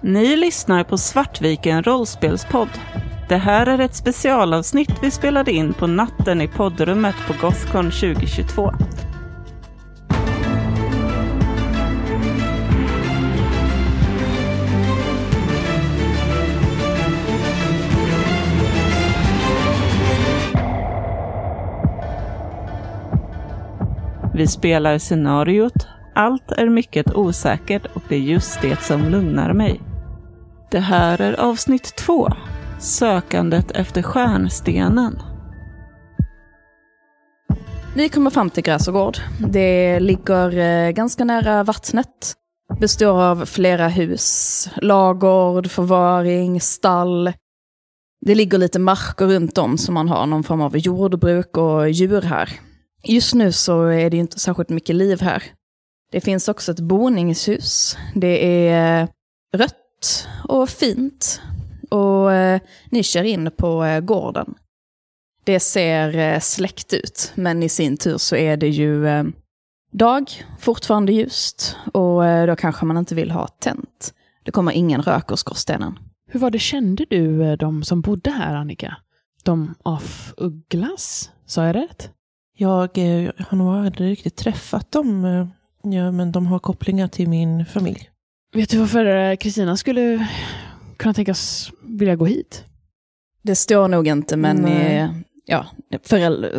Ni lyssnar på Svartviken rollspelspodd. Det här är ett specialavsnitt vi spelade in på natten i poddrummet på Gothcon 2022. Vi spelar scenariot Allt är mycket osäkert och det är just det som lugnar mig. Det här är avsnitt två. Sökandet efter stjärnstenen. Vi kommer fram till Gräsogård. Det ligger eh, ganska nära vattnet. Består av flera hus, lagård, förvaring, stall. Det ligger lite marker runt om så man har någon form av jordbruk och djur här. Just nu så är det inte särskilt mycket liv här. Det finns också ett boningshus. Det är eh, rött rött och fint. Och eh, ni kör in på eh, gården. Det ser eh, släckt ut, men i sin tur så är det ju eh, dag, fortfarande ljust. Och eh, då kanske man inte vill ha tänt. Det kommer ingen rök ur skorstenen. Hur var det, kände du eh, de som bodde här, Annika? De af Ugglas? Sa jag rätt? Jag eh, har nog aldrig riktigt träffat dem. eh, Ja, men de har kopplingar till min familj. Vet du varför eh, Kristina skulle kunna tänkas vilja gå hit? Det står nog inte, men eh, ja, föräldrar,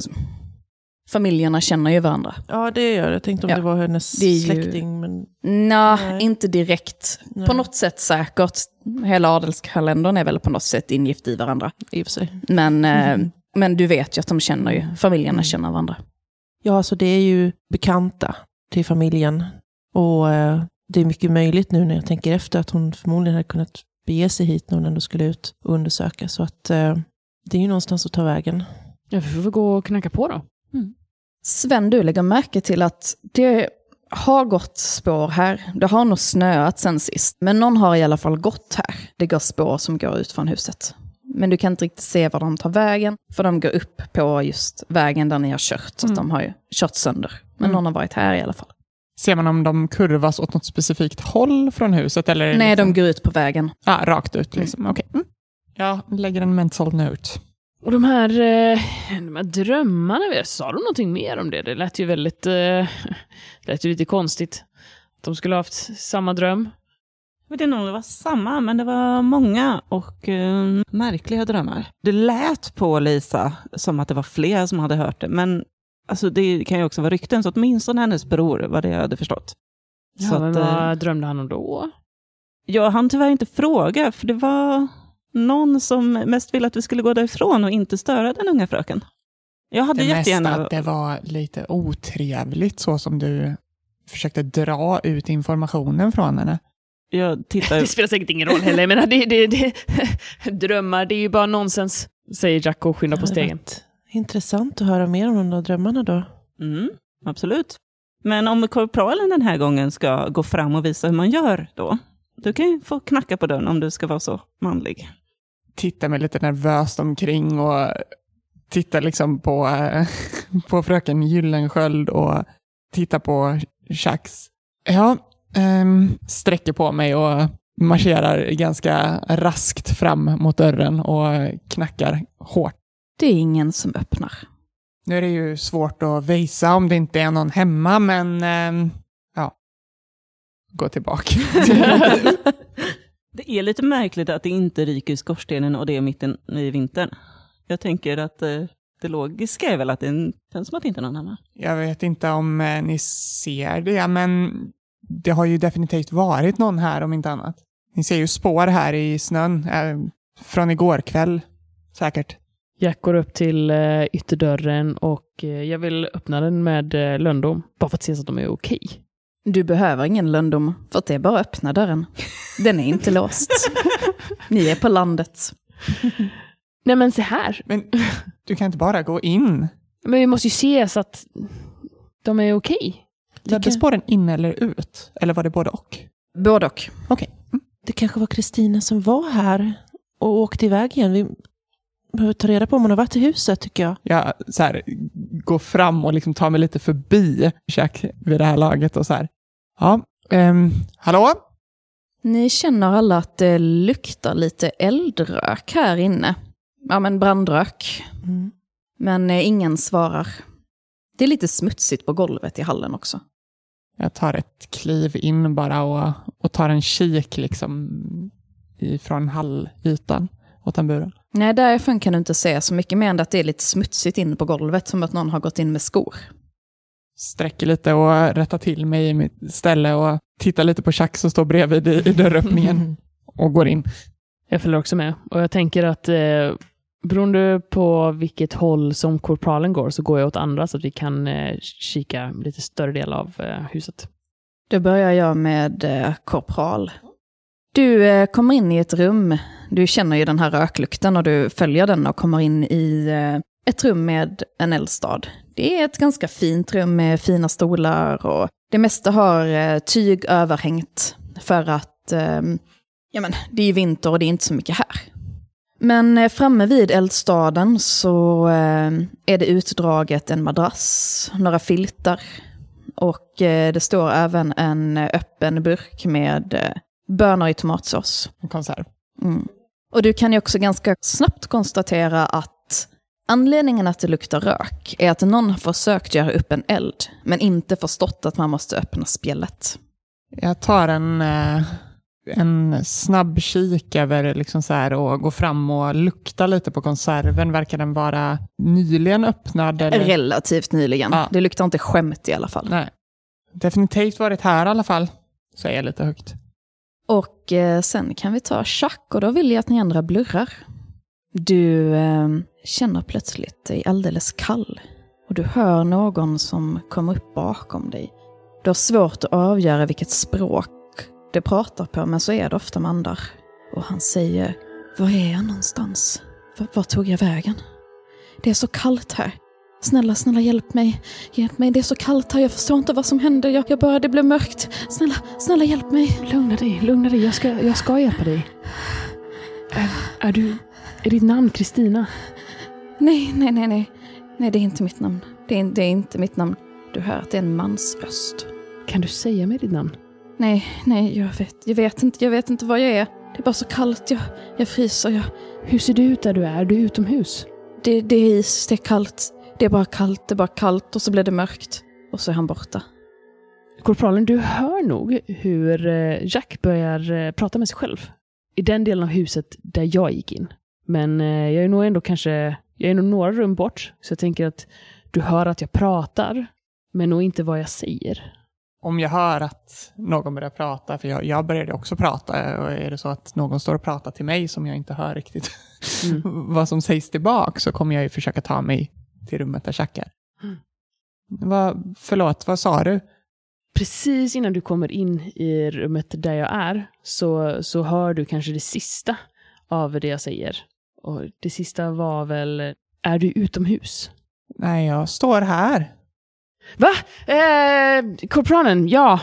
familjerna känner ju varandra. Ja, det gör jag. Jag tänkte om Ja, det var hennes det ju- släkting. Men Nå, Nej. inte direkt. Nej. På något sätt säkert. Hela adelskalendern är väl på något sätt ingift i varandra. i och för sig. Men, eh, Mhm. men du vet ju att de känner ju, familjerna Mm. känner varandra. Ja, alltså det är ju bekanta till familjen. Och eh, det är mycket möjligt nu när jag tänker efter att hon förmodligen hade kunnat bege sig hit när hon ändå skulle ut och undersöka. Så att eh, det är ju någonstans att ta vägen. Ja, vi får väl gå och knacka på då. Sven, du lägger märke till att det har gått spår här. Det har nog snöat sen sist. Men någon har i alla fall gått här. Det går spår som går ut från huset. Men du kan inte riktigt se var de tar vägen. För de går upp på just vägen där ni har kört. Så att de har ju kört sönder. Men Mm. någon har varit här i alla fall. Ser man om de kurvas åt något specifikt håll från huset? Eller Nej, liksom... de går ut på vägen. Ah, rakt ut liksom. Okej. Mm. Jag lägger en mental note. Och de här, eh, de här drömmarna, sa de någonting mer om det? Det lät ju väldigt, eh, det lät ju lite konstigt. Att de skulle ha haft samma dröm. Jag vet inte om det var samma, men det var många och eh, märkliga drömmar. Det lät på Lisa som att det var fler som hade hört det, men alltså, det kan ju också vara rykten, så åtminstone hennes bror var det jag hade förstått. Ja, så men att, eh, vad drömde han om då? jag hann tyvärr inte fråga, för det var någon som mest ville att vi skulle gå därifrån och inte störa den unga fröken. Jag hade Det jättegärna... att det var lite otrevligt så som du försökte dra ut informationen från henne. Jag tittar... Det spelar säkert ingen roll heller, men det, det, det, drömmar, det är ju bara nonsens, säger Jack och skyndar på varit Intressant att höra mer om de där drömmarna då. Mm, absolut. Men om korpralen den här gången ska gå fram och visa hur man gör då, du kan ju få knacka på dörren om du ska vara så manlig. Tittar mig lite nervöst omkring och tittar liksom på, eh, på fröken Gyllensköld och tittar på Chax. Ja, ehm, sträcker på mig och marscherar ganska raskt fram mot dörren och knackar hårt. Det är ingen som öppnar. Nu är det ju svårt att visa om det inte är någon hemma, men ehm, ja. Gå tillbaka. Det är lite märkligt att det inte ryker i skorstenen och det är mitten i vintern. Jag tänker att eh, det logiska är väl att det känns som att det inte är någon hemma. Jag vet inte om eh, ni ser det, men det har ju definitivt varit någon här om inte annat. Ni ser ju spår här i snön, eh, från igår kväll säkert. Jack går upp till eh, ytterdörren och eh, jag vill öppna den med eh, löndom, bara för att se så att de är okej. Du behöver ingen löndom, för att det är bara att öppna dörren. Den är inte låst. Ni är på landet. Nej men se här, Men du kan inte bara gå in. men vi måste ju se så att de är okej. Ledde kan- spåren in eller ut? Eller var det både och? Både och. Det kanske var Kristina som var här och åkte iväg igen. Vi behöver ta reda på om hon har varit i huset tycker jag. Jag så här, går fram och liksom tar mig lite förbi Jack vid det här laget och så här. Ja, ehm, hallå? Ni känner alla att det luktar lite eldrök här inne. Ja, men brandrök. Mm. Men eh, ingen svarar. Det är lite smutsigt på golvet i hallen också. Jag tar ett kliv in bara och, och tar en kik liksom ifrån hallytan åt den buren. Nej, därifrån kan du inte se så mycket mer än att det är lite smutsigt inne på golvet, som att någon har gått in med skor. Sträcker lite och rättar till mig i mitt ställe och tittar lite på Chuck som står bredvid i, i dörröppningen och går in. Jag följer också med. Och jag tänker att eh, beroende på vilket håll som korpralen går så går jag åt andra så att vi kan eh, kika lite större del av eh, huset. Då börjar jag med eh, korpral. Du eh, kommer in i ett rum. Du känner ju den här röklukten och du följer den och kommer in i eh, ett rum med en eldstad. Det är ett ganska fint rum med fina stolar och det mesta har eh, tyg överhängt för att eh, ja, men, det är vinter och det är inte så mycket här. Men framme vid eldstaden så eh, är det utdraget en madrass, några filtar och eh, det står även en öppen burk med eh, bönor i tomatsås. En konserv. Mm. Och du kan ju också ganska snabbt konstatera att anledningen att det luktar rök är att någon har försökt göra upp en eld, men inte förstått att man måste öppna spjället. Jag tar en, eh, en snabb kik över liksom så här och går fram och luktar lite på konserven. Verkar den vara nyligen öppnad? Eller? Relativt nyligen. Ja. Det luktar inte skämt i alla fall. Nej. Definitivt varit här i alla fall, säger jag lite högt. Och eh, sen kan vi ta schack och då vill jag att ni andra blurrar. Du eh, känner plötsligt dig alldeles kall. Och du hör någon som kommer upp bakom dig. Du har svårt att avgöra vilket språk det pratar på, men så är det ofta med andar. Och han säger, var är jag någonstans? Var, var tog jag vägen? Det är så kallt här. Snälla, snälla hjälp mig. Hjälp mig, det är så kallt här. Jag förstår inte vad som händer. Jag, jag börjar, det blir mörkt. Snälla, snälla hjälp mig. Lugna dig, lugna dig. Jag ska, jag ska hjälpa dig. Är, är du... Är ditt namn Kristina? Nej, nej, nej, nej. Nej, det är inte mitt namn. Det är, det är inte mitt namn. Du hör att det är en mans röst. Kan du säga mig ditt namn? Nej, nej, jag vet, jag vet inte, jag vet inte vad jag är. Det är bara så kallt, jag, jag fryser, jag, Hur ser det ut där du är? Är du utomhus? det, det är is, det är kallt. Det är bara kallt, det är bara kallt och så blir det mörkt. Och så är han borta. Korpralen, du hör nog hur eh, Jack börjar eh, prata med sig själv. I den delen av huset där jag gick in. Men eh, jag är nog ändå kanske, jag är nog några rum bort. Så jag tänker att du hör att jag pratar, men nog inte vad jag säger. Om jag hör att någon börjar prata, för jag, jag började också prata, och är det så att någon står och pratar till mig som jag inte hör riktigt Mm. vad som sägs tillbaka, så kommer jag ju försöka ta mig till rummet där är. Mm. Vad, förlåt, vad sa du? Precis innan du kommer in i rummet där jag är så, så hör du kanske det sista av det jag säger. Och det sista var väl, är du utomhus? Nej, jag står här. Va? Eh, korpranen, ja.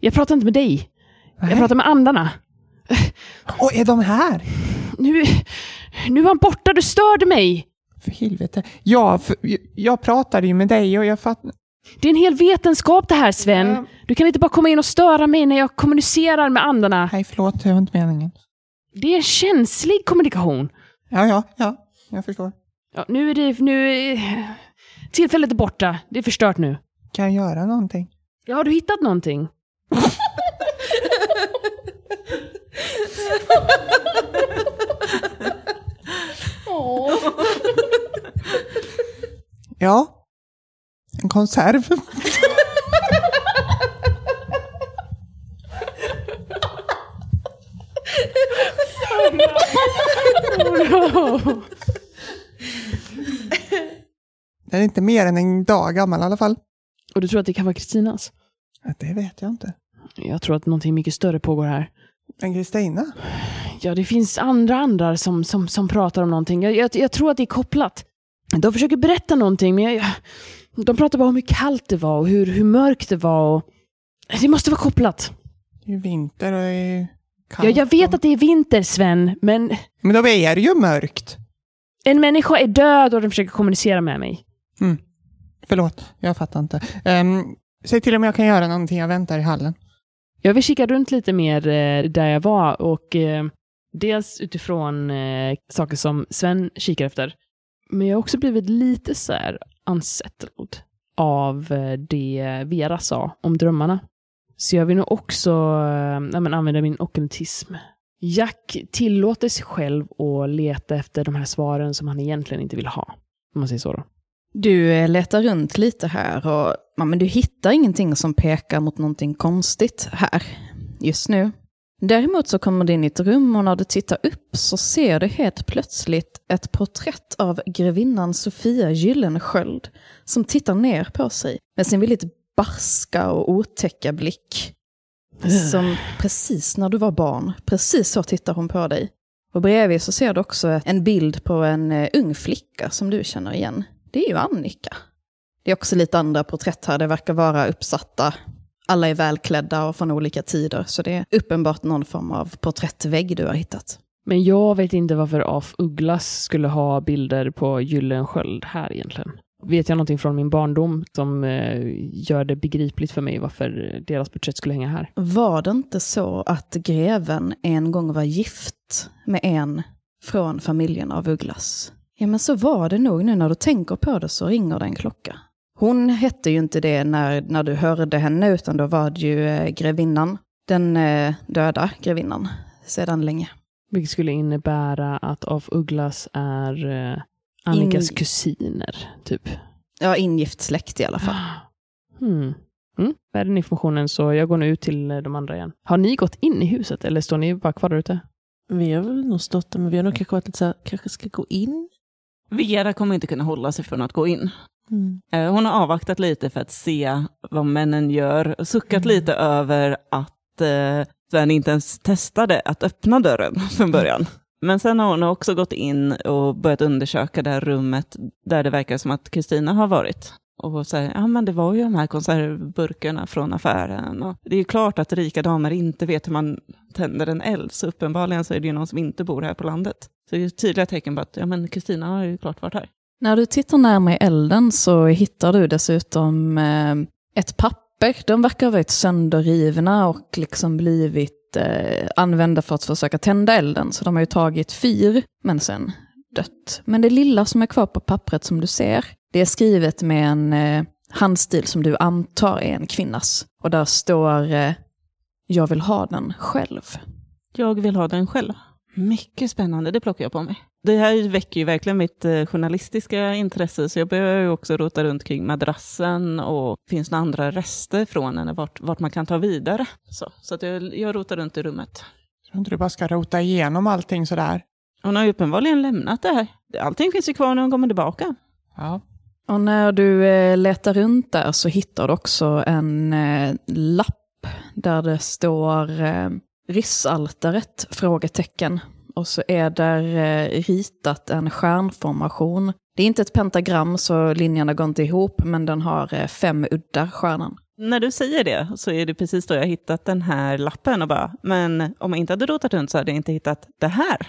Jag pratar inte med dig. Jag Nej. pratar med andarna. Och är de här? Nu, nu var han borta, du störde mig. För helvete. Ja, för, jag, pratade ju med dig och jag fattar... Det är en hel vetenskap det här Sven. Ja. Du kan inte bara komma in och störa mig när jag kommunicerar med andarna. Nej, förlåt, det var inte meningen. Det är känslig kommunikation. Ja, ja, ja, jag förstår. Ja, nu är det... Nu är, tillfället är borta. Det är förstört nu. Kan jag göra någonting? Ja, har du hittat någonting? Ja. En konserv. Den är inte mer än en dag gammal i alla fall. Och du tror att det kan vara Kristinas? Det vet jag inte. Jag tror att någonting mycket större pågår här. En Kristina? Ja, det finns andra andar som, som, som pratar om någonting. Jag, jag, jag tror att det är kopplat. De försöker berätta någonting, men jag, de pratar bara om hur kallt det var och hur, hur mörkt det var. Och, det måste vara kopplat. Det är vinter och det är kallt. Ja, jag vet att det är vinter, Sven, men Men då är det ju mörkt. en människa är död och den försöker kommunicera med mig. Förlåt, jag fattar inte. Um, säg till om jag kan göra någonting. Jag väntar i hallen. Jag vill kika runt lite mer eh, där jag var och eh, dels utifrån eh, saker som Sven kikar efter. Men jag har också blivit lite så här unsettled av det Vera sa om drömmarna. Så jag vill nog också eh, använda min ockultism. Jack tillåter sig själv att leta efter de här svaren som han egentligen inte vill ha. Om man säger så då. Du eh, letar runt lite här och ja, men du hittar ingenting som pekar mot någonting konstigt här just nu. Däremot så kommer du in i ett rum och när du tittar upp så ser du helt plötsligt ett porträtt av grevinnan Sofia Gyllensköld som tittar ner på sig med sin väldigt barska och otäcka blick. Som precis när du var barn, precis så tittar hon på dig. Och bredvid så ser du också en bild på en eh, ung flicka som du känner igen. Det är ju Annika. Det är också lite andra porträtt här, det verkar vara uppsatta. Alla är välklädda och från olika tider, så det är uppenbart någon form av porträttvägg du har hittat. Men jag vet inte varför Af Ugglas skulle ha bilder på Gyllensköld här egentligen. Vet jag någonting från min barndom som eh, gör det begripligt för mig varför deras porträtt skulle hänga här? Var det inte så att greven en gång var gift med en från familjen av Ugglas? Ja, men så var det nog. Nu när du tänker på det så ringer det en klocka. Hon hette ju inte det när, när du hörde henne, utan då var det ju eh, grevinnan. Den eh, döda grevinnan, sedan länge. Vilket skulle innebära att Af Ugglas är eh, Annikas In- kusiner, typ. Ja, ingift släkt i alla fall. Hmm. Mm. Med den informationen så jag går nu ut till eh, de andra igen. Har ni gått in i huset eller står ni bara kvar där ute? Vi har väl nog stått där, men vi har nog kanske varit lite så här, kanske ska gå in. Vera kommer inte kunna hålla sig från att gå in. Mm. Eh, Hon har avvaktat lite för att se vad männen gör och suckat Mm. lite över att eh, Sven inte ens testade att öppna dörren från början. Men sen har hon också gått in och börjat undersöka det här rummet där det verkar som att Kristina har varit. Och säger, ja men det var ju de här konservburkarna från affären. Och det är ju klart att rika damer inte vet hur man tänder en eld, så uppenbarligen så är det ju någon som inte bor här på landet. Så det är tydliga tecken på att, ja men Kristina har ju klart varit här. När du tittar närmare elden så hittar du dessutom eh, ett papper. De verkar ha varit sönderrivna och liksom blivit eh, använda för att försöka tända elden. Så de har ju tagit fyr, men sen dött. Men det lilla som är kvar på pappret som du ser, det är skrivet med en eh, handstil som du antar är en kvinnas. Och där står eh, “Jag vill ha den själv”. Jag vill ha den själv. Mycket spännande, det plockar jag på mig. Det här väcker ju verkligen mitt eh, journalistiska intresse, så jag börjar ju också rota runt kring madrassen och finns det andra rester från henne, vart, vart man kan ta vidare. Så, så att jag, jag rotar runt i rummet. Jag tror inte du bara ska rota igenom allting sådär. Hon har ju uppenbarligen lämnat det här. Allting finns ju kvar när hon kommer tillbaka. Ja. Och när du eh, letar runt där så hittar du också en eh, lapp där det står eh, rissaltaret? Frågetecken. Och så är där eh, ritat en stjärnformation. Det är inte ett pentagram så linjerna går inte ihop, men den har eh, fem uddar, stjärnan. När du säger det så är det precis då jag hittat den här lappen och bara, men om jag inte hade rotat runt så hade jag inte hittat det här.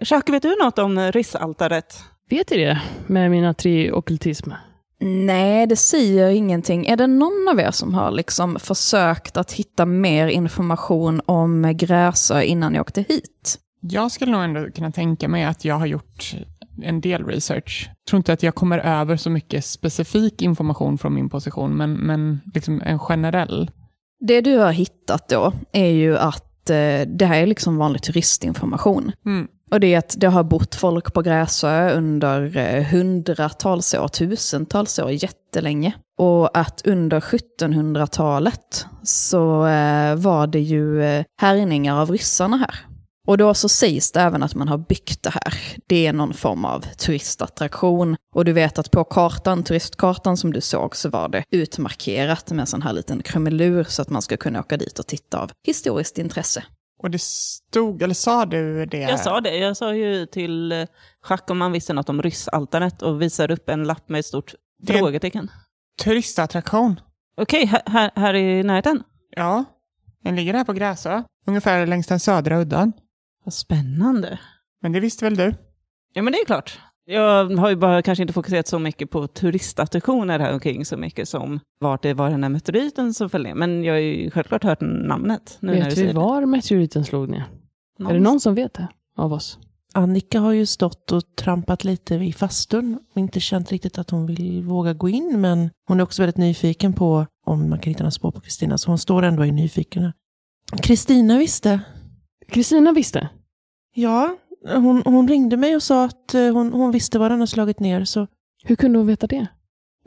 Jacques, vet du något om rissaltaret? Vet ni det? Med mina tre ockultism. Nej, det säger ingenting. Är det någon av er som har liksom försökt att hitta mer information om Gräsö innan ni åkte hit? Jag skulle nog ändå kunna tänka mig att jag har gjort en del research. Jag tror inte att jag kommer över så mycket specifik information från min position, men, men liksom en generell. Det du har hittat då är ju att eh, det här är liksom vanlig turistinformation. Mm. Och det är att det har bott folk på Gräsö under eh, hundratals år, tusentals år, jättelänge. Och att under 1700-talet så eh, var det ju eh, härjningar av ryssarna här. Och då så sägs det även att man har byggt det här. Det är någon form av turistattraktion. Och du vet att på kartan, turistkartan som du såg, så var det utmarkerat med en sån här liten krumelur så att man ska kunna åka dit och titta av historiskt intresse. Och det stod, eller sa du det? Jag sa det, jag sa ju till eh, Jacques om man visste något om ryssaltaret och visar upp en lapp med ett stort Det är en- frågetecken. Turistattraktion. Okej, här, här, här i närheten. Ja, den ligger här på Gräsö. Ungefär längs den södra udden. Vad spännande. Men det visste väl du? Ja, men det är klart. Jag har ju bara kanske inte fokuserat så mycket på turistattraktioner här omkring så mycket som vart det var den här meteoriten som föll ner. Men jag har ju självklart hört namnet. Nu när du vet vi det. var meteoriten slog ner? Är det någon som vet det av oss? Annika har ju stått och trampat lite vid fastun och inte känt riktigt att hon vill våga gå in. Men hon är också väldigt nyfiken på om man kan hitta några spår på Kristina. Så hon står ändå är nyfiken. Kristina visste. Kristina visste. Ja, hon, hon ringde mig och sa att eh, hon, hon visste var den har slagit ner. Så Hur kunde hon veta det?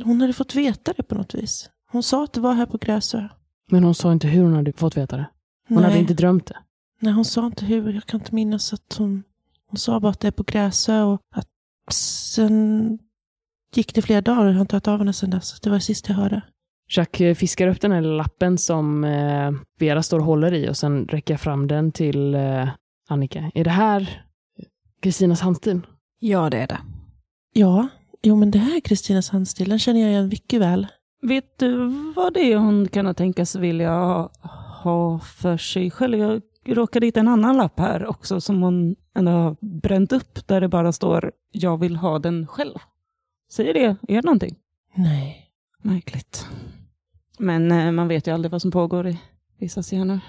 hon hade fått veta det på något vis. Hon sa att det var här på Gräsö. Men hon sa inte hur hon hade fått veta det. Hon Nej. hade inte drömt det. Nej, hon sa inte hur. Jag kan inte minnas att hon... Hon sa bara att det är på Gräsö och att sen gick det flera dagar och jag har inte hört av henne sedan dess. Det var det sista jag hörde. Jack eh, fiskar upp den här lappen som eh, Vera står och håller i och sen räcker jag fram den till eh, Annika. Är det här Kristinas handstil? Ja, det är det. Ja, jo men det här är Kristinas handstil. Den känner jag igen mycket väl. Vet du vad det är hon kan tänkas vilja ha, ha för sig själv? Jag råkade hitta en annan lapp här också som hon ändå har bränt upp där det bara står jag vill ha den själv. Säger det er någonting? Nej. Märkligt. Men eh, man vet ju aldrig vad som pågår i vissa scener.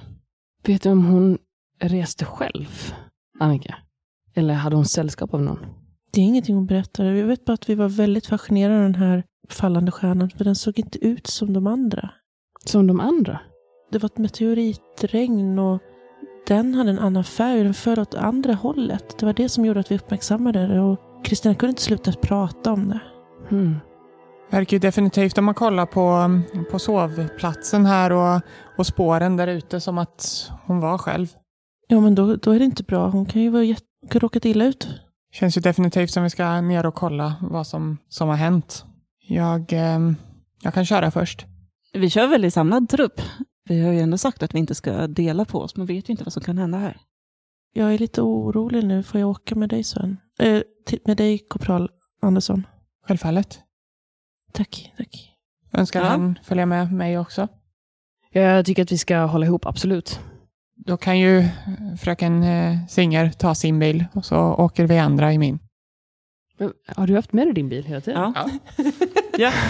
Vet du om hon reste själv, Annika? Eller hade hon sällskap av någon? Det är ingenting hon berättade. Jag vet bara att vi var väldigt fascinerade av den här fallande stjärnan. För den såg inte ut som de andra. Som de andra? Det var ett meteoritregn och den hade en annan färg. Den föll åt andra hållet. Det var det som gjorde att vi uppmärksammade det. Och Kristina kunde inte sluta prata om det. Hmm. Verkar ju definitivt om man kollar på, på sovplatsen här och, och spåren där ute som att hon var själv. Ja, men då, då är det inte bra. Hon kan ju vara jätte... råkat illa ut. Känns ju definitivt som vi ska ner och kolla vad som, som har hänt. Jag, eh, jag kan köra först. Vi kör väl i samlad trupp? Vi har ju ändå sagt att vi inte ska dela på oss. Man vet ju inte vad som kan hända här. Jag är lite orolig nu. Får jag åka med dig Sven? Eh, med dig, korpral Andersson. Självfallet. Tack, tack. Önskar Ja. han följa med mig också? Jag tycker att vi ska hålla ihop, absolut. Då kan ju eh, fröken eh, Singer ta sin bil och så åker vi andra i min. Men, har du haft med dig din bil hela tiden? Ja. ja.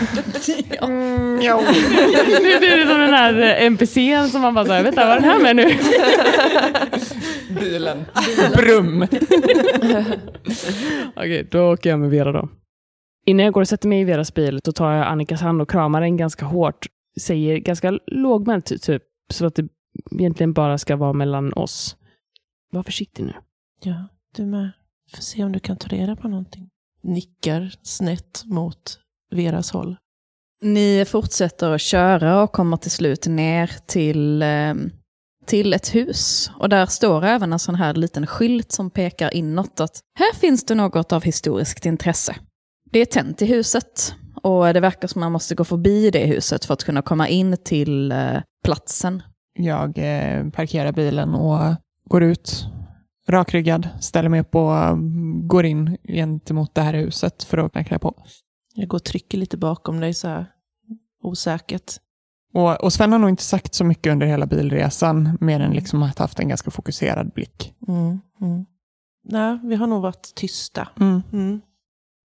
Mm, jo. nu blir det som den här eh, NPCn som man bara säger, vänta, vad är den här med nu? Bilen. Brum. Okej, då åker jag med Vera då. Innan jag går och sätter mig i Veras bil så tar jag Annikas hand och kramar den ganska hårt. Säger ganska lågmält typ, så att det egentligen bara ska vara mellan oss. Var försiktig nu. Ja, du med. Får se om du kan ta reda på någonting. Nickar snett mot Veras håll. Ni fortsätter att köra och kommer till slut ner till, eh, till ett hus. Och där står även en sån här liten skylt som pekar inåt att här finns det något av historiskt intresse. Det är tänt i huset och det verkar som man måste gå förbi det huset för att kunna komma in till eh, platsen. Jag eh, parkerar bilen och går ut rakryggad, ställer mig upp och går in gentemot det här huset för att knacka på. Jag går och trycker lite bakom dig så här osäkert. Och, och Sven har nog inte sagt så mycket under hela bilresan, mer än liksom att haft en ganska fokuserad blick. Mm, mm. Nej, vi har nog varit tysta. Mm. Mm.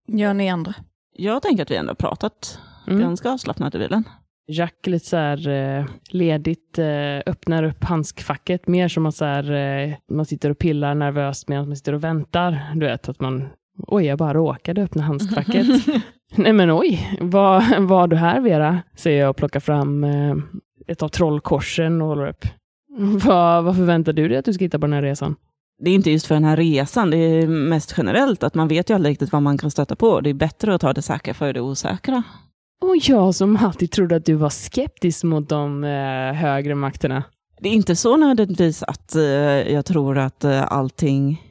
Gör ni andra? Jag tänker att vi ändå har pratat Mm. ganska avslappnat i bilen. Jack lite så här eh, ledigt eh, öppnar upp handskfacket mer som att så här, eh, man sitter och pillar nervöst medan man sitter och väntar. Du vet att man, oj jag bara råkade öppna handskfacket. Nej men oj, vad var du här Vera? Säger jag och plockar fram ett av trollkorsen och håller upp. Vad, vad förväntar du dig att du ska hitta på den här resan? Det är inte just för den här resan, det är mest generellt att man vet ju aldrig riktigt vad man kan stöta på. Det är bättre att ta det säkra för det osäkra. Och jag som alltid trodde att du var skeptisk mot de eh, högre makterna. Det är inte så nödvändigtvis att eh, jag tror att eh, allting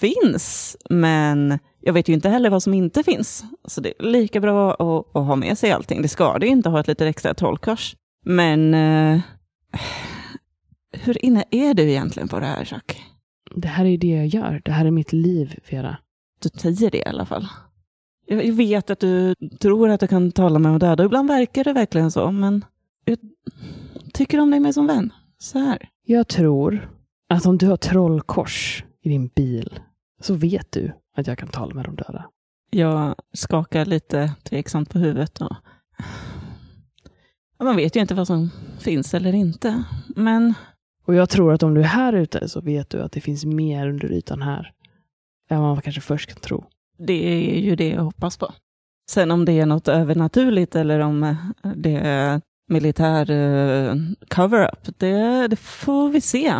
finns, men jag vet ju inte heller vad som inte finns. Så det är lika bra att, att ha med sig allting. Det ska det inte ha ett lite extra trollkors. Men eh, hur inne är du egentligen på det här, Jack? Det här är det jag gör. Det här är mitt liv, Vera. Du säger det i alla fall. Jag vet att du tror att du kan tala med och döda. Ibland verkar det verkligen så, men jag tycker om dig med som vän. Så här. Jag tror att om du har trollkors i din bil så vet du att jag kan tala med de döda. Jag skakar lite tveksamt på huvudet. Och... Man vet ju inte vad som finns eller inte. Men Och jag tror att om du är här ute så vet du att det finns mer under ytan här. Än vad man kanske först kan tro. Det är ju det jag hoppas på. Sen om det är något övernaturligt eller om eh, det är militär eh, cover-up, det, det får vi se.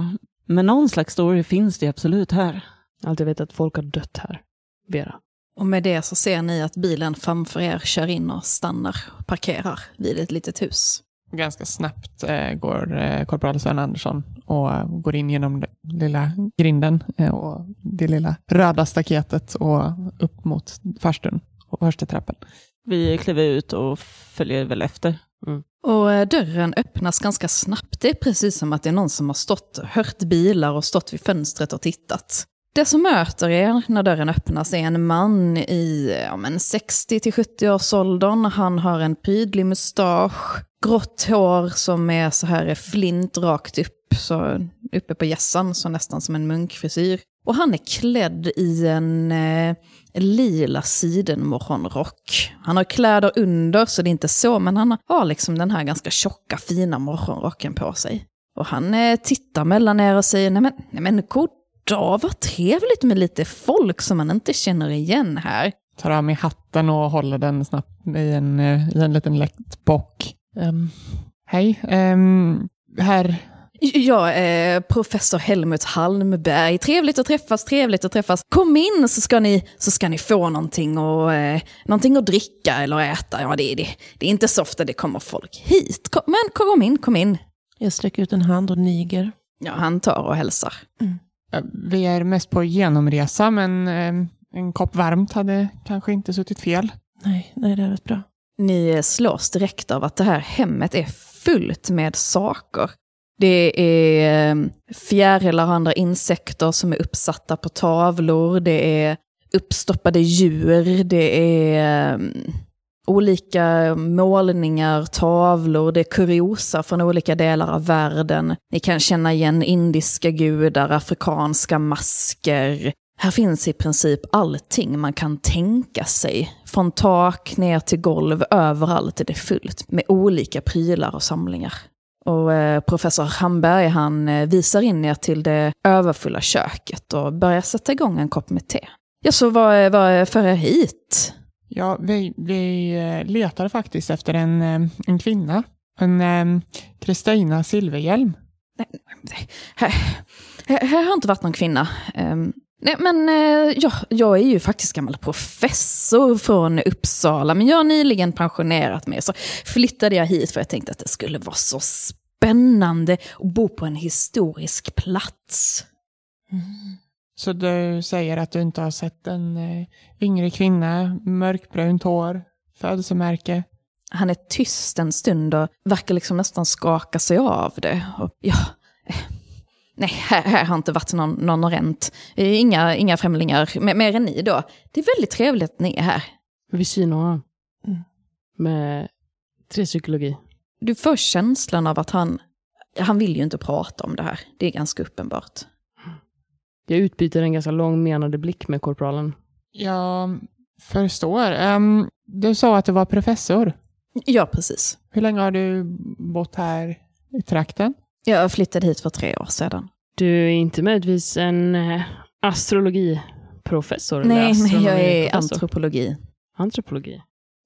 Men någon slags story finns det absolut här. Allt jag vet att folk har dött här. Vera. Och med det så ser ni att bilen framför er kör in och stannar och parkerar vid ett litet hus. Ganska snabbt eh, går eh, korpral Sven Andersson och går in genom den lilla grinden eh, och det lilla röda staketet och upp mot farstun och första trappen. Vi kliver ut och följer väl efter. Och eh, dörren öppnas ganska snabbt. Det är precis som att det är någon som har stått, hört bilar och stått vid fönstret och tittat. Det som möter er när dörren öppnas är en man i ja, men 60-70-årsåldern. Han har en prydlig mustasch, grått hår som är så här flint rakt upp, så uppe på hjässan, så nästan som en munkfrisyr. Och han är klädd i en eh, lila sidenmorgonrock. Han har kläder under, så det är inte så, men han har liksom den här ganska tjocka, fina morgonrocken på sig. Och han eh, tittar mellan er och säger, nej men, nej men god dag, vad trevligt med lite folk som man inte känner igen här. Tar av mig hatten och håller den snabbt i en, eh, i en liten lätt bock. Ehm, hej, um, herr Jag är professor Helmut Halmberg. Trevligt att träffas, trevligt att träffas. Kom in så ska ni, så ska ni få någonting, och, eh, någonting att dricka eller äta. Ja, det, är det, det är inte så ofta det kommer folk hit. Kom, men kom in, kom in. Jag sträcker ut en hand och niger. Ja, han tar och hälsar. Eh, Vi är mest på genomresa, men eh, en kopp varmt hade kanske inte suttit fel. Nej, nej, det är rätt bra. Ni slås direkt av att det här hemmet är fullt med saker. Det är ehm, fjärilar och andra insekter som är uppsatta på tavlor. Det är uppstoppade djur. Det är ehm, olika målningar, tavlor. Det är kuriosa från olika delar av världen. Ni kan känna igen indiska gudar, afrikanska masker. Här finns i princip allting man kan tänka sig. Från tak ner till golv, överallt är det fullt med olika prylar och samlingar. Och eh, professor Hamberg han eh, visar in er till det överfulla köket och börjar sätta igång en kopp med te. Ja, så vad, vad för er hit? Ja, vi, vi eh, letade faktiskt efter en, eh, en kvinna. En eh, Kristina Silverhjelm. Här, här, här har inte varit någon kvinna. Ehm, nej, men eh, ja, jag är ju faktiskt gammal professor från Uppsala, men jag har nyligen pensionerat mig. Så flyttade jag hit för jag tänkte att det skulle vara så spännande att bo på en historisk plats. Så du säger att du inte har sett en eh, yngre kvinna, mörkbrunt hår, födelsemärke. Han är tyst en stund och verkar liksom nästan skaka sig av det. Och, ja, eh, nej, här, här har inte varit någon, någon rent. Eh, Inga, inga främlingar, mer, mer än ni då. Det är väldigt trevligt att ni är här. Vi synar. Mm. Med tre psykologi. Du får känslan av att han, han vill ju inte prata om det här. Det är ganska uppenbart. Jag utbyter en ganska lång menande blick med korpralen. Jag förstår. Ehm, du sa att du var professor. Ja, precis. Hur länge har du bott här i trakten? Jag flyttade hit för tre år sedan. Du är inte möjligtvis en eh, astrologiprofessor? Nej, nej, jag är antropologi. Antropologi.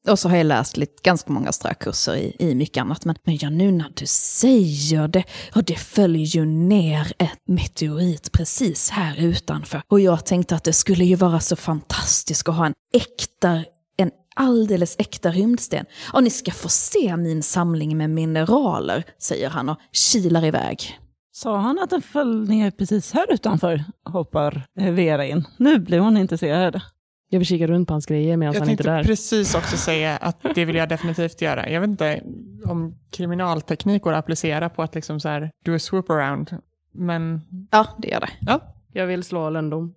Och så har jag läst lite, ganska många strökurser i, i mycket annat. Men, men ja, nu när du säger det, och det följer ju ner ett meteorit precis här utanför. Och jag tänkte att det skulle ju vara så fantastiskt att ha en äkta, en alldeles äkta rymdsten. Och ni ska få se min samling med mineraler, säger han och kilar iväg. Sa han att den föll ner precis här utanför? Hoppar eh, Vera in. Nu blir hon intresserad. Jag vill kika runt på hans grejer medan Jag han inte tänkte är där. precis också säga att det vill jag definitivt göra. Jag vet inte om kriminalteknik går att applicera på att liksom så här, do a swoop around. Men Ja, det gör det. ja, Jag vill slå löndom.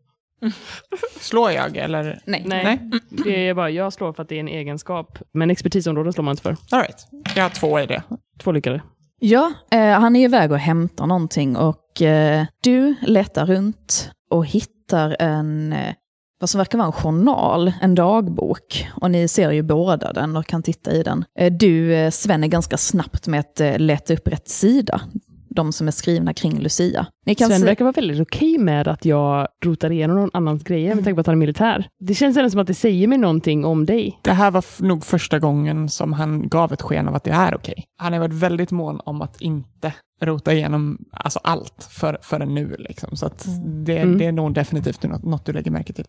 slår jag eller? Nej. Nej, Nej. det är bara jag slår för att det är en egenskap. Men expertisområden slår man inte för. All right. Jag har två i det. Två lyckade. Ja, eh, han är iväg och hämtar någonting och eh, du letar runt och hittar en, eh, vad som verkar vara en journal, en dagbok. Och ni ser ju båda den och kan titta i den. Eh, Du, eh, Sven, är ganska snabbt med att eh, leta upp rätt sida. De som är skrivna kring Lucia. Ni kan Sven se- verkar vara väldigt okej med att jag rotar igenom någon annans grejer med tanke på att han är militär. Det känns ändå som att det säger mig någonting om dig. Det här var nog första gången som han gav ett sken av att det är okej. Han har varit väldigt mån om att inte rota igenom alltså allt för, förrän nu. Liksom. Så att det, Mm. det är nog definitivt något, något du lägger märke till.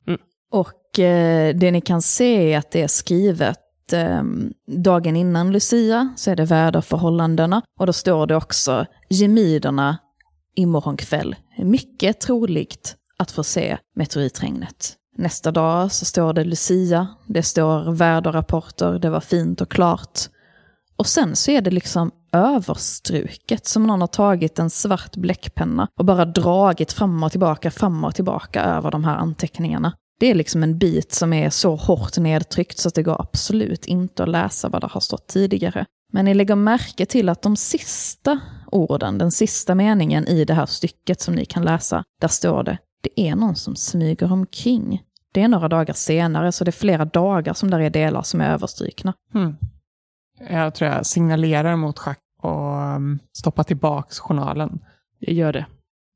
Och eh, det ni kan se är att det är skrivet eh, dagen innan Lucia, så är det väderförhållandena. Och då står det också gemiderna imorgon kväll. Mycket troligt att få se meteoritregnet. Nästa dag så står det Lucia, det står väderrapporter, det var fint och klart. Och sen så är det liksom överstruket, som någon har tagit en svart bläckpenna och bara dragit fram och tillbaka, fram och tillbaka över de här anteckningarna. Det är liksom en bit som är så hårt nedtryckt så att det går absolut inte att läsa vad det har stått tidigare. Men ni lägger märke till att de sista orden, den sista meningen i det här stycket som ni kan läsa, där står det, det är någon som smyger omkring. Det är några dagar senare, så det är flera dagar som där är delar som är överstrykna. Hmm. Jag tror jag signalerar mot Schack och um, stoppar tillbaks journalen. Jag gör det.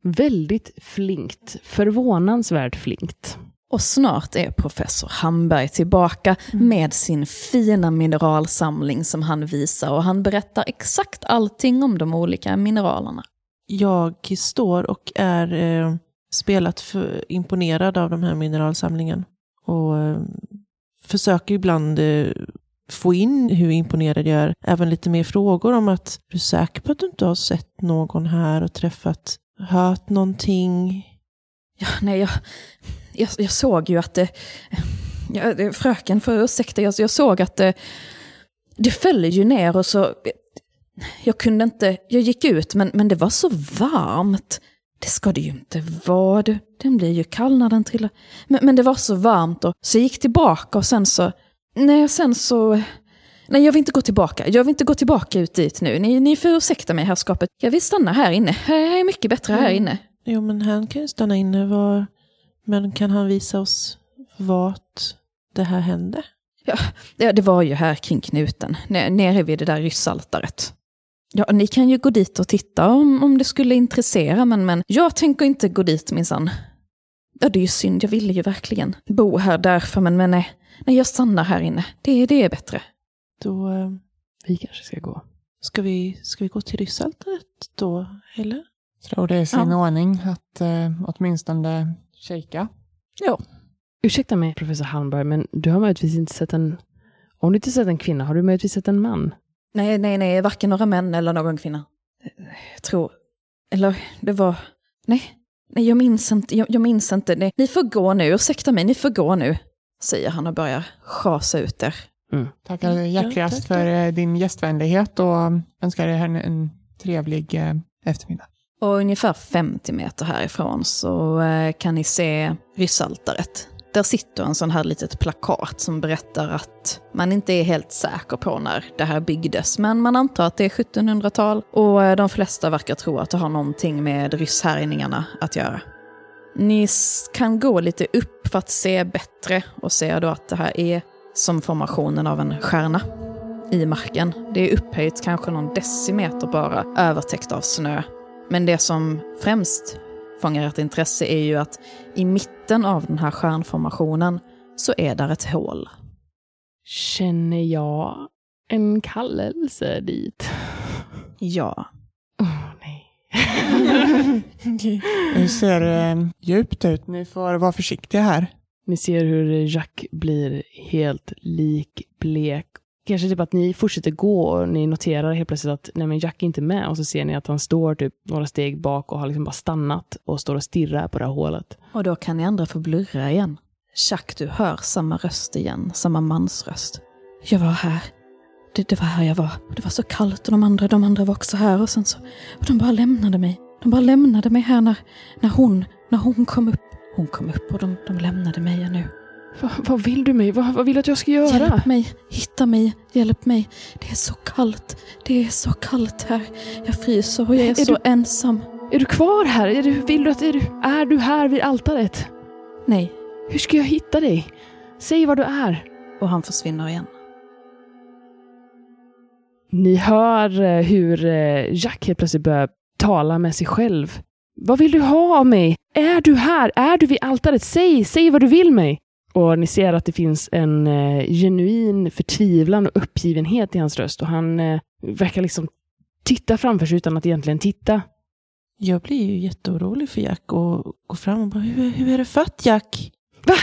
Väldigt flinkt. Förvånansvärt flinkt. Och snart är professor Hamberg tillbaka med sin fina mineralsamling som han visar och han berättar exakt allting om de olika mineralerna. Jag står och är eh, spelat för imponerad av de här mineralsamlingen. Och eh, försöker ibland eh, få in hur imponerad jag är. Även lite mer frågor om att, är du säker på att du inte har sett någon här och träffat, hört någonting? Ja, nej, jag, jag, jag såg ju att det... Ja, det- fröken, för ursäkta, jag, jag såg att det, det föll ju ner och så... Jag kunde inte... Jag gick ut, men, men det var så varmt. Det ska det ju inte vara. Du, den blir ju kall när den trillar. Men, men det var så varmt och så jag gick tillbaka och sen så... Nej, sen så... Nej, jag vill inte gå tillbaka. Jag vill inte gå tillbaka ut dit nu. Ni, ni får ursäkta mig, herrskapet. Jag vill stanna här inne. Här är mycket bättre här inne. Jo, men han kan ju stanna inne. Var, men kan han visa oss vart det här hände? Det, det var ju här kring knuten, ne- nere vid det där ryssaltaret. Ja, ni kan ju gå dit och titta om, om det skulle intressera, men, men jag tänker inte gå dit minsann. Ja, det är ju synd, jag ville ju verkligen bo här därför, men, men nej, nej, jag stannar här inne. Det, det är bättre. Då eh, Vi kanske ska gå. ska, vi, ska vi gå till ryssaltaret då, eller? Tror det är sin Ja. ordning att eh, åtminstone kika. Ursäkta mig, professor Halmberg, men du har möjligtvis inte sett en... Om du inte sett en kvinna, har du möjligtvis sett en man? Nej, nej, nej, varken några män eller någon kvinna. Jag tror, eller det var, nej, nej, jag minns inte, jag, jag minns inte. Nej, ni får gå nu, ursäkta mig, ni får gå nu, säger han och börjar schasa ut er. Tackar Mm, ja, hjärtligast för eh, din gästvänlighet och önskar er en, en trevlig eh, eftermiddag. Och ungefär 50 meter härifrån så eh, kan ni se ryssaltaret. Där sitter en sån här litet plakat som berättar att man inte är helt säker på när det här byggdes, men man antar att det är 1700-tal och eh, de flesta verkar tro att det har någonting med rysshärjningarna att göra. Ni kan gå lite upp för att se bättre och se då att det här är som formationen av en stjärna i marken. Det är upphöjt kanske någon decimeter bara, övertäckt av snö. Men det som främst fångar ert intresse är ju att i mitten av den här stjärnformationen så är där ett hål. Känner jag en kallelse dit? Ja. Åh, nej. Det ser eh, djupt ut. Ni får vara försiktiga här. Ni ser hur Jack blir helt likblek. Kanske typ att ni fortsätter gå och ni noterar helt plötsligt att nej men Jack är inte med och så ser ni att han står typ några steg bak och har liksom bara stannat och står och stirrar på det här hålet. Och då kan ni andra få blurra igen. Jack, du hör samma röst igen, samma mansröst. Jag var här. Det, det var här jag var. Det var så kallt och de andra, de andra var också här och sen så... Och de bara lämnade mig. De bara lämnade mig här när, när hon, när hon kom upp. Hon kom upp och de, de lämnade mig nu. Va, vad vill du mig? Va, vad vill du att jag ska göra? Hjälp mig, hitta mig, hjälp mig. Det är så kallt. Det är så kallt här. Jag fryser och jag är, Är så du- ensam. Är du kvar här? Är du, vill du att, är, du, är du här vid altaret? Nej, Hur ska jag hitta dig? Säg var du är. Och han försvinner igen. Ni hör eh, hur eh, Jack helt plötsligt börjar tala med sig själv. Vad vill du ha av mig? Är du här? Är du vid altaret? Säg, säg vad du vill mig. Och ni ser att det finns en eh, genuin förtvivlan och uppgivenhet i hans röst och han eh, verkar liksom titta framför sig utan att egentligen titta. Jag blir ju jätteorolig för Jack och går fram och bara, hur, hur är det fött Jack? Va?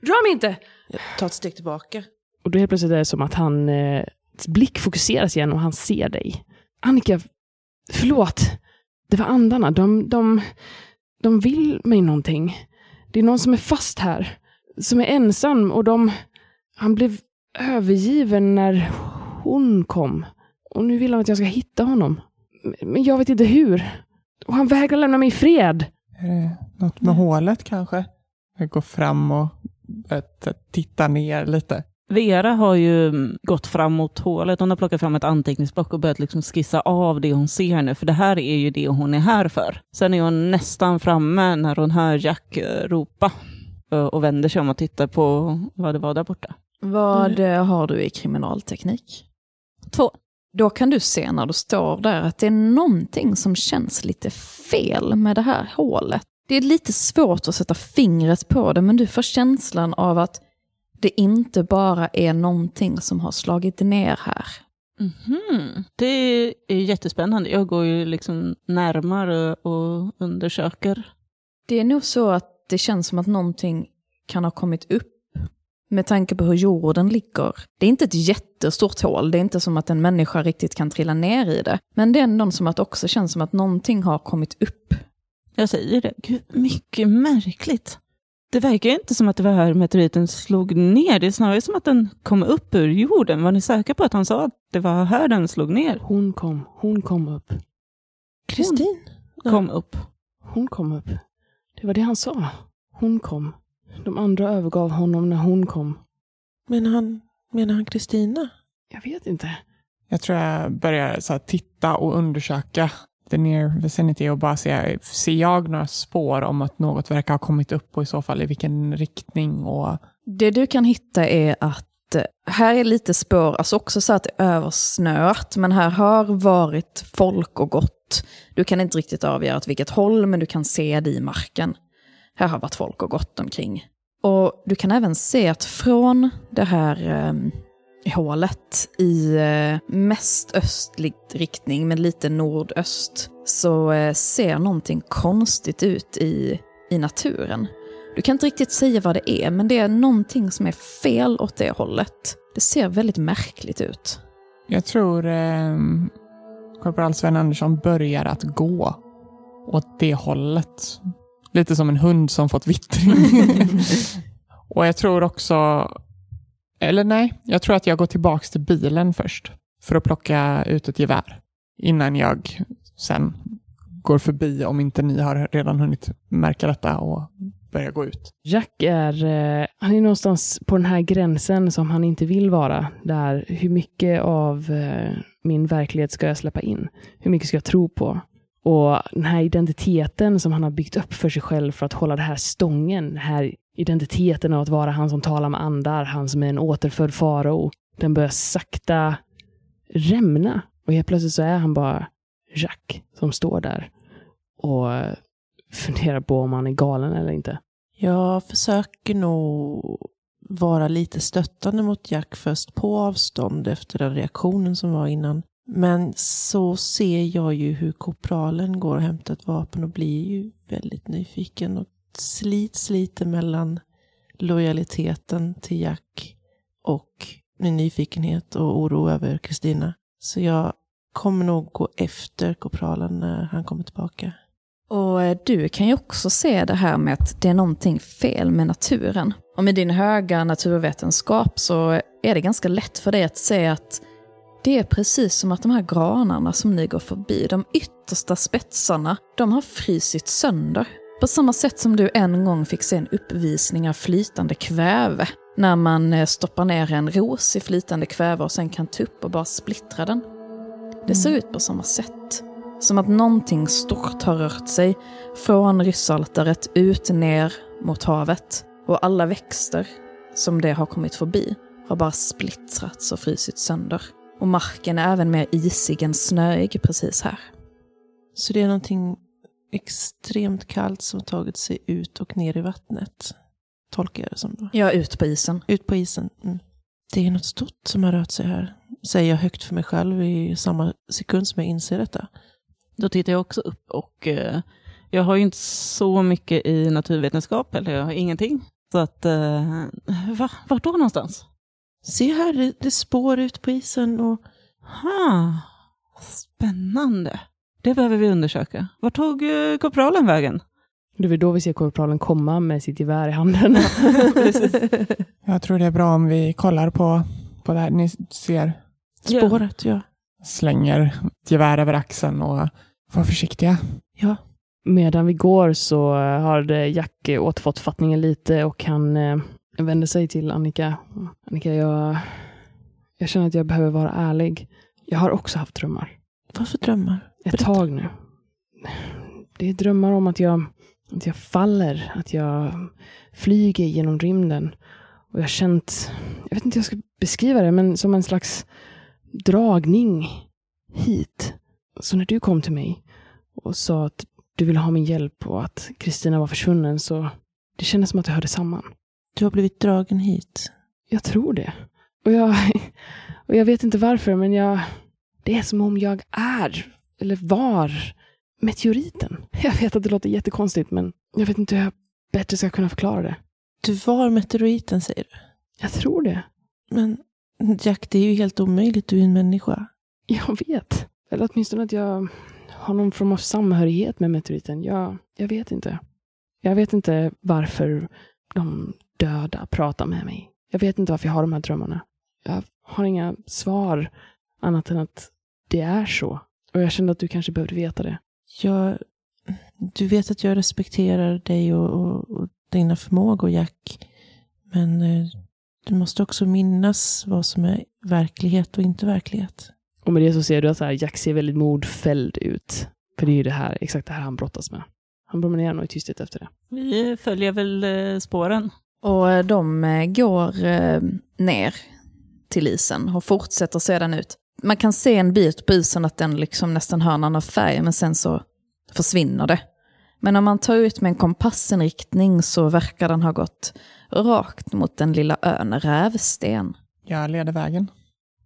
Rör mig inte! Jag tar ett steg tillbaka. Och då helt plötsligt är det som att han eh, blick fokuseras igen och han ser dig. Annika, förlåt. Det var andarna. De, de, de vill mig någonting. Det är någon som är fast här. Som är ensam och de... Han blev övergiven när hon kom. Och nu vill han att jag ska hitta honom. Men jag vet inte hur. Och han vägrar lämna mig i fred. Är det något med hålet kanske? Jag går fram och titta ner lite. Vera har ju mm, gått fram mot hålet. Hon har plockat fram ett anteckningsblock och börjat liksom skissa av det hon ser nu. För det här är ju det hon är här för. Sen är hon nästan framme när hon hör Jack eh, ropa. Eh, Och vänder sig om och tittar på vad det var där borta. Vad eh, har du i kriminalteknik? Två. Då kan du se när du står där att det är någonting som känns lite fel med det här hålet. Det är lite svårt att sätta fingret på det, men du får känslan av att det inte bara är någonting som har slagit ner här. Mhm. Det är jättespännande. Jag går ju liksom närmare och undersöker. Det är nog så att det känns som att någonting kan ha kommit upp med tanke på hur jorden ligger. Det är inte ett jättestort hål, det är inte som att en människa riktigt kan trilla ner i det. Men det är ändå som att det också känns som att någonting har kommit upp. Jag säger det. Gud, mycket märkligt. Det verkar inte som att det var här meteoriten slog ner. Det är snarare som att den kom upp ur jorden. Var ni säkra på att han sa att det var här den slog ner? Hon kom. Hon kom upp. Kristin? Kom upp. Hon kom upp. Det var det han sa. Hon kom. De andra övergav honom när hon kom. Menar han, menar han Kristina? Jag vet inte. Jag tror jag börjar så här, titta och undersöka the near vicinity och bara se, ser jag några spår om att något verkar ha kommit upp och i så fall i vilken riktning och Det du kan hitta är att Eh, här är lite spår, alltså också så att det är översnöat, men här har varit folk och gått. Du kan inte riktigt avgöra åt vilket håll, men du kan se det i marken. Här har varit folk och gått omkring. Och du kan även se att från det här eh, hålet i eh, mest östlig riktning, men lite nordöst, så eh, ser någonting konstigt ut i, i naturen. Du kan inte riktigt säga vad det är, men det är någonting som är fel åt det hållet. Det ser väldigt märkligt ut. Jag tror eh, korporal Sven Andersson börjar att gå åt det hållet. Lite som en hund som fått vittring. och jag tror också, eller nej, jag tror att jag går tillbaka till bilen först. För att plocka ut ett gevär. Innan jag sen går förbi om inte ni har redan hunnit märka detta och börja gå ut. Jack är, eh, han är någonstans på den här gränsen som han inte vill vara. Där hur mycket av eh, min verklighet ska jag släppa in? Hur mycket ska jag tro på? Och den här identiteten som han har byggt upp för sig själv för att hålla det här stången, den här identiteten av att vara han som talar med andar, han som är en återfödd farao, den börjar sakta rämna. Och helt plötsligt så är han bara Jack som står där och eh, funderar på om han är galen eller inte. Jag försöker nog vara lite stöttande mot Jack först på avstånd efter den reaktionen som var innan. Men så ser jag ju hur korpralen går och hämtar ett vapen och blir ju väldigt nyfiken och slits lite mellan lojaliteten till Jack och min nyfikenhet och oro över Kristina. Så jag kommer nog gå efter korpralen när han kommer tillbaka. Och eh, du kan ju också se det här med att det är någonting fel med naturen. Och med din höga naturvetenskap så är det ganska lätt för dig att se att det är precis som att de här granarna som ni går förbi, de yttersta spetsarna, de har frysit sönder. På samma sätt som du en gång fick se en uppvisning av flytande kväve. När man eh, stoppar ner en ros i flytande kväve och sen kan ta upp och bara splittra den. Det ser ut på samma sätt. Som att någonting stort har rört sig från ryssaltaret ut ner mot havet. Och alla växter som det har kommit förbi har bara splittrats och frusit sönder. Och marken är även mer isig än snöig precis här. Så det är någonting extremt kallt som tagit sig ut och ner i vattnet. Tolkar jag det som då. Ja, ut på isen. Ut på isen. Mm. Det är något stort som har rört sig här. Säger jag högt för mig själv i samma sekund som jag inser detta. Då tittar jag också upp och eh, jag har ju inte så mycket i naturvetenskap, eller jag har ingenting. Så att, eh, va? Vart då någonstans? Se här, det, det spår ut på isen och Ha, spännande. Det behöver vi undersöka. Vart tog eh, korpralen vägen? Det är väl då vi ser korpralen komma med sitt gevär i handen. Jag tror det är bra om vi kollar på, på det här. Ni ser, Ja. spåret, ja. slänger ett gevär över axeln och var försiktiga. Ja, Medan vi går så eh, har Jack eh, återfått fattningen lite och han eh, vänder sig till Annika. Annika, jag, jag känner att jag behöver vara ärlig. Jag har också haft drömmar. vad för drömmar? Ett Berätta. tag nu. Det är drömmar om att jag, att jag faller, att jag flyger genom rymden. Och jag har känt, jag vet inte hur jag ska beskriva det, men som en slags dragning hit. Så när du kom till mig och sa att du ville ha min hjälp och att Kristina var försvunnen så det kändes som att det hörde samman. Du har blivit dragen hit. Jag tror det. Och jag, och jag vet inte varför, men jag, det är som om jag är, eller var, meteoriten. Jag vet att det låter jättekonstigt, men jag vet inte hur jag bättre ska kunna förklara det. Du var meteoriten, säger du. Jag tror det. Men Jack, det är ju helt omöjligt. Du är en människa. Jag vet. Eller åtminstone att jag har någon form av samhörighet med meteoriten. Jag, jag vet inte. Jag vet inte varför de döda pratar med mig. Jag vet inte varför jag har de här drömmarna. Jag har inga svar annat än att det är så. Och jag kände att du kanske behövde veta det. Jag, du vet att jag respekterar dig och, och, och dina förmågor, Jack. Men eh, du måste också minnas vad som är verklighet och inte verklighet. Och med det så ser du att så här, Jack ser väldigt modfälld ut. För det är ju det här, exakt det här han brottas med. Han promenerar nog i tysthet efter det. Vi följer väl eh, spåren. Och eh, de eh, går ner till isen och fortsätter sedan ut. Man kan se en bit på isen att den liksom nästan har en annan färg, men sen så försvinner det. Men om man tar ut med en kompassinriktning så verkar den ha gått rakt mot den lilla ön Rävsten. Jag leder vägen.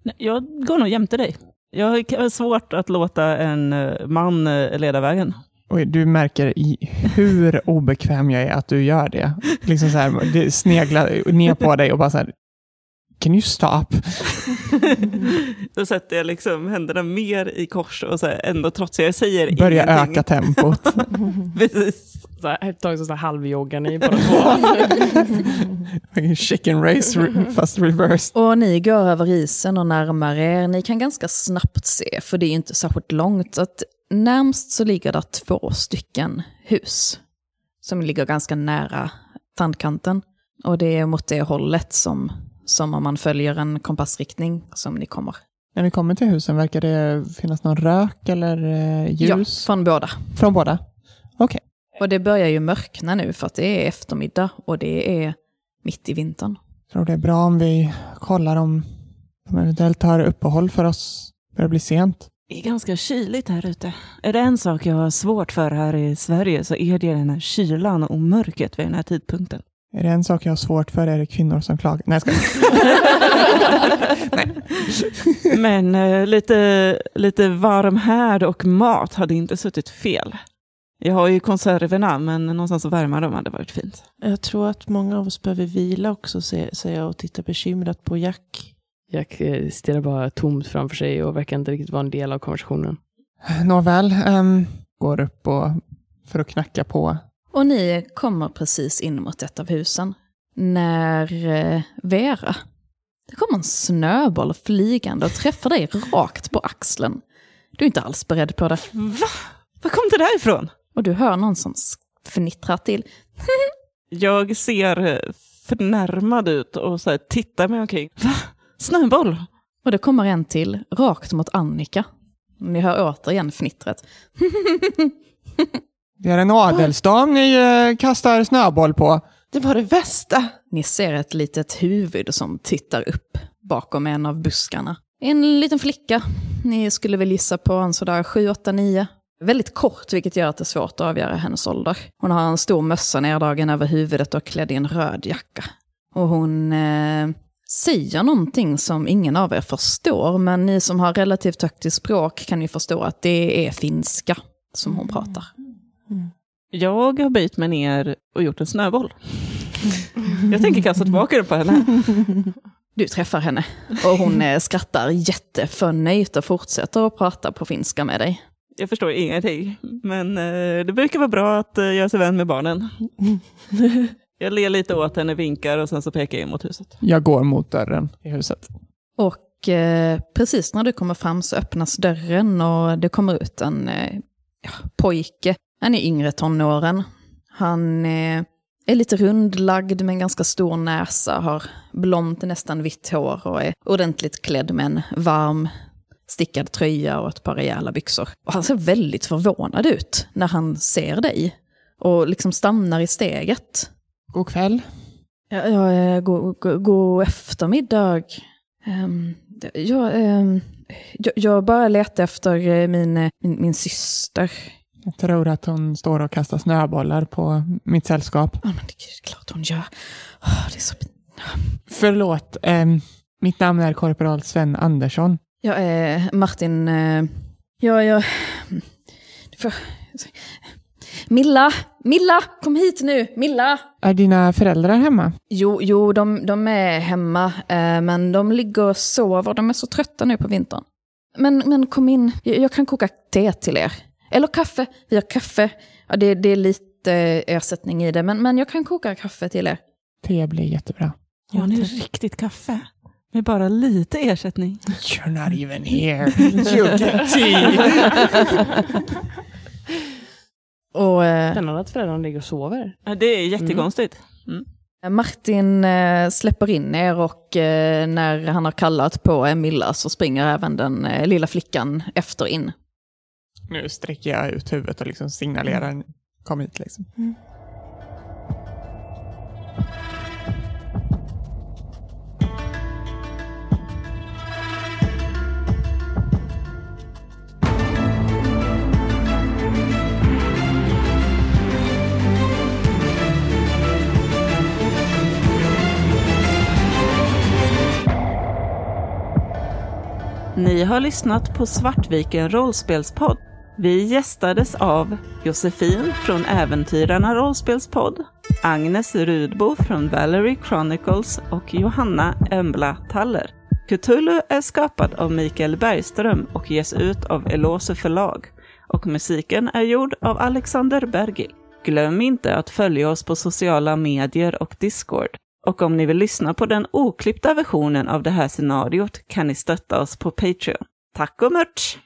Nej, Jag går nog jämte dig. Jag har svårt att låta en eh, man eh, leda vägen. Oj, du märker i hur obekväm jag är att du gör det. Liksom så här, det sneglar ner på dig och bara så här, can you stop? Då sätter jag liksom händerna mer i kors och så här, ändå trots att jag säger Börja ingenting. öka tempot. Precis. Så här, ett tag så, så här halvjoggar ni bara två. Chicken race fast reversed. Och ni går över isen och närmar er. Ni kan ganska snabbt se, för det är inte särskilt långt, att närmst så ligger det två stycken hus. Som ligger ganska nära tandkanten. Och det är mot det hållet som, som om man följer en kompassriktning som ni kommer. När vi kommer till husen, verkar det finnas någon rök eller eh, Ja, ljus? från båda. Från båda? Okej. Och det börjar ju mörkna nu för att det är eftermiddag och det är mitt i vintern. Jag tror det är bra om vi kollar om de eventuellt har uppehåll för oss. Det börjar bli sent. Det är ganska kyligt här ute. Är det en sak jag har svårt för här i Sverige så är det den här kylan och mörkret vid den här tidpunkten. Är det en sak jag har svårt för är det kvinnor som klagar. Nej, jag skojar. Men eh, lite, lite varm härd och mat hade inte suttit fel. Jag har ju konserverna, men någonstans att värma dem hade varit fint. Jag tror att många av oss behöver vila också, sä- säger jag och tittar bekymrat på Jack. Jack eh, stirrar bara tomt framför sig och verkar inte riktigt vara en del av konversationen. Nåväl, ehm, går upp och, för att knacka på. Och ni kommer precis in mot ett av husen. När eh, Vera, det kommer en snöboll flygande och träffar dig rakt på axeln. Du är inte alls beredd på det. Va? Var kom det där ifrån? Och du hör någon som fnittrar till. Jag ser eh, förnärmad ut och så här, tittar mig omkring. Va? Snöboll? Och det kommer en till, rakt mot Annika. Ni hör återigen fnittret. Det är en adelsdam ni eh, kastar snöboll på. Det var det värsta. Ni ser ett litet huvud som tittar upp bakom en av buskarna. En liten flicka. Ni skulle väl gissa på en sådär 7, 8, 9. Väldigt kort, vilket gör att det är svårt att avgöra hennes ålder. Hon har en stor mössa neddragen över huvudet och klädd i en röd jacka. Och hon eh, säger någonting som ingen av er förstår, men ni som har relativt högt i språk kan ju förstå att det är finska som hon pratar. Jag har böjt mig ner och gjort en snöboll. Jag tänker kasta tillbaka det på henne. Du träffar henne och hon eh, skrattar jätteförnöjt och fortsätter att prata på finska med dig. Jag förstår ingenting, men eh, det brukar vara bra att eh, göra sig vän med barnen. Jag ler lite åt henne, vinkar och sen så pekar jag in mot huset. Jag går mot dörren i huset. Och eh, precis när du kommer fram så öppnas dörren och det kommer ut en eh, pojke. Han är yngre tonåren. Han eh, är lite rundlagd med en ganska stor näsa, har blont nästan vitt hår och är ordentligt klädd med en varm stickad tröja och ett par rejäla byxor. Och han ser väldigt förvånad ut när han ser dig och liksom stannar i steget. God kväll. Ja, ja, eh, god, god, god eftermiddag. Um, jag, ehm, jag, jag bara letar efter eh, min, min, min syster. Jag tror att hon står och kastar snöbollar på mitt sällskap. Ja, men det är klart hon gör. Det är så... Förlåt, ehm, mitt namn är korporal Sven Andersson. Jag är Martin... Eh, jag... jag får, Milla! Milla! Kom hit nu! Milla! Är dina föräldrar hemma? Jo, jo de, de är hemma, eh, men de ligger och sover. De är så trötta nu på vintern. Men, men kom in, jag, jag kan koka te till er. Eller kaffe. Vi har kaffe. Ja, det, det är lite eh, ersättning i det, men, men jag kan koka kaffe till er. Det blir jättebra. Ja, nu är riktigt kaffe. Med bara lite ersättning. You're not even here. You get tea. Och eh, Spännande att föräldrarna ligger och sover. Det är jättekonstigt. Mm. Martin eh, släpper in er och eh, när han har kallat på Milla så springer även den eh, lilla flickan efter in. Nu sträcker jag ut huvudet och liksom signalerar kom hit. Liksom. Ni har lyssnat på Svartviken rollspelspodd. Vi gästades av Josefin från Äventyrarna rollspelspodd, Agnes Rudbo från Valerie Chronicles och Johanna Embla Taller. Cthulhu är skapad av Mikael Bergström och ges ut av Elose förlag och musiken är gjord av Alexander Bergil. Glöm inte att följa oss på sociala medier och Discord. Och om ni vill lyssna på den oklippta versionen av det här scenariot kan ni stötta oss på Patreon. Tack och merch!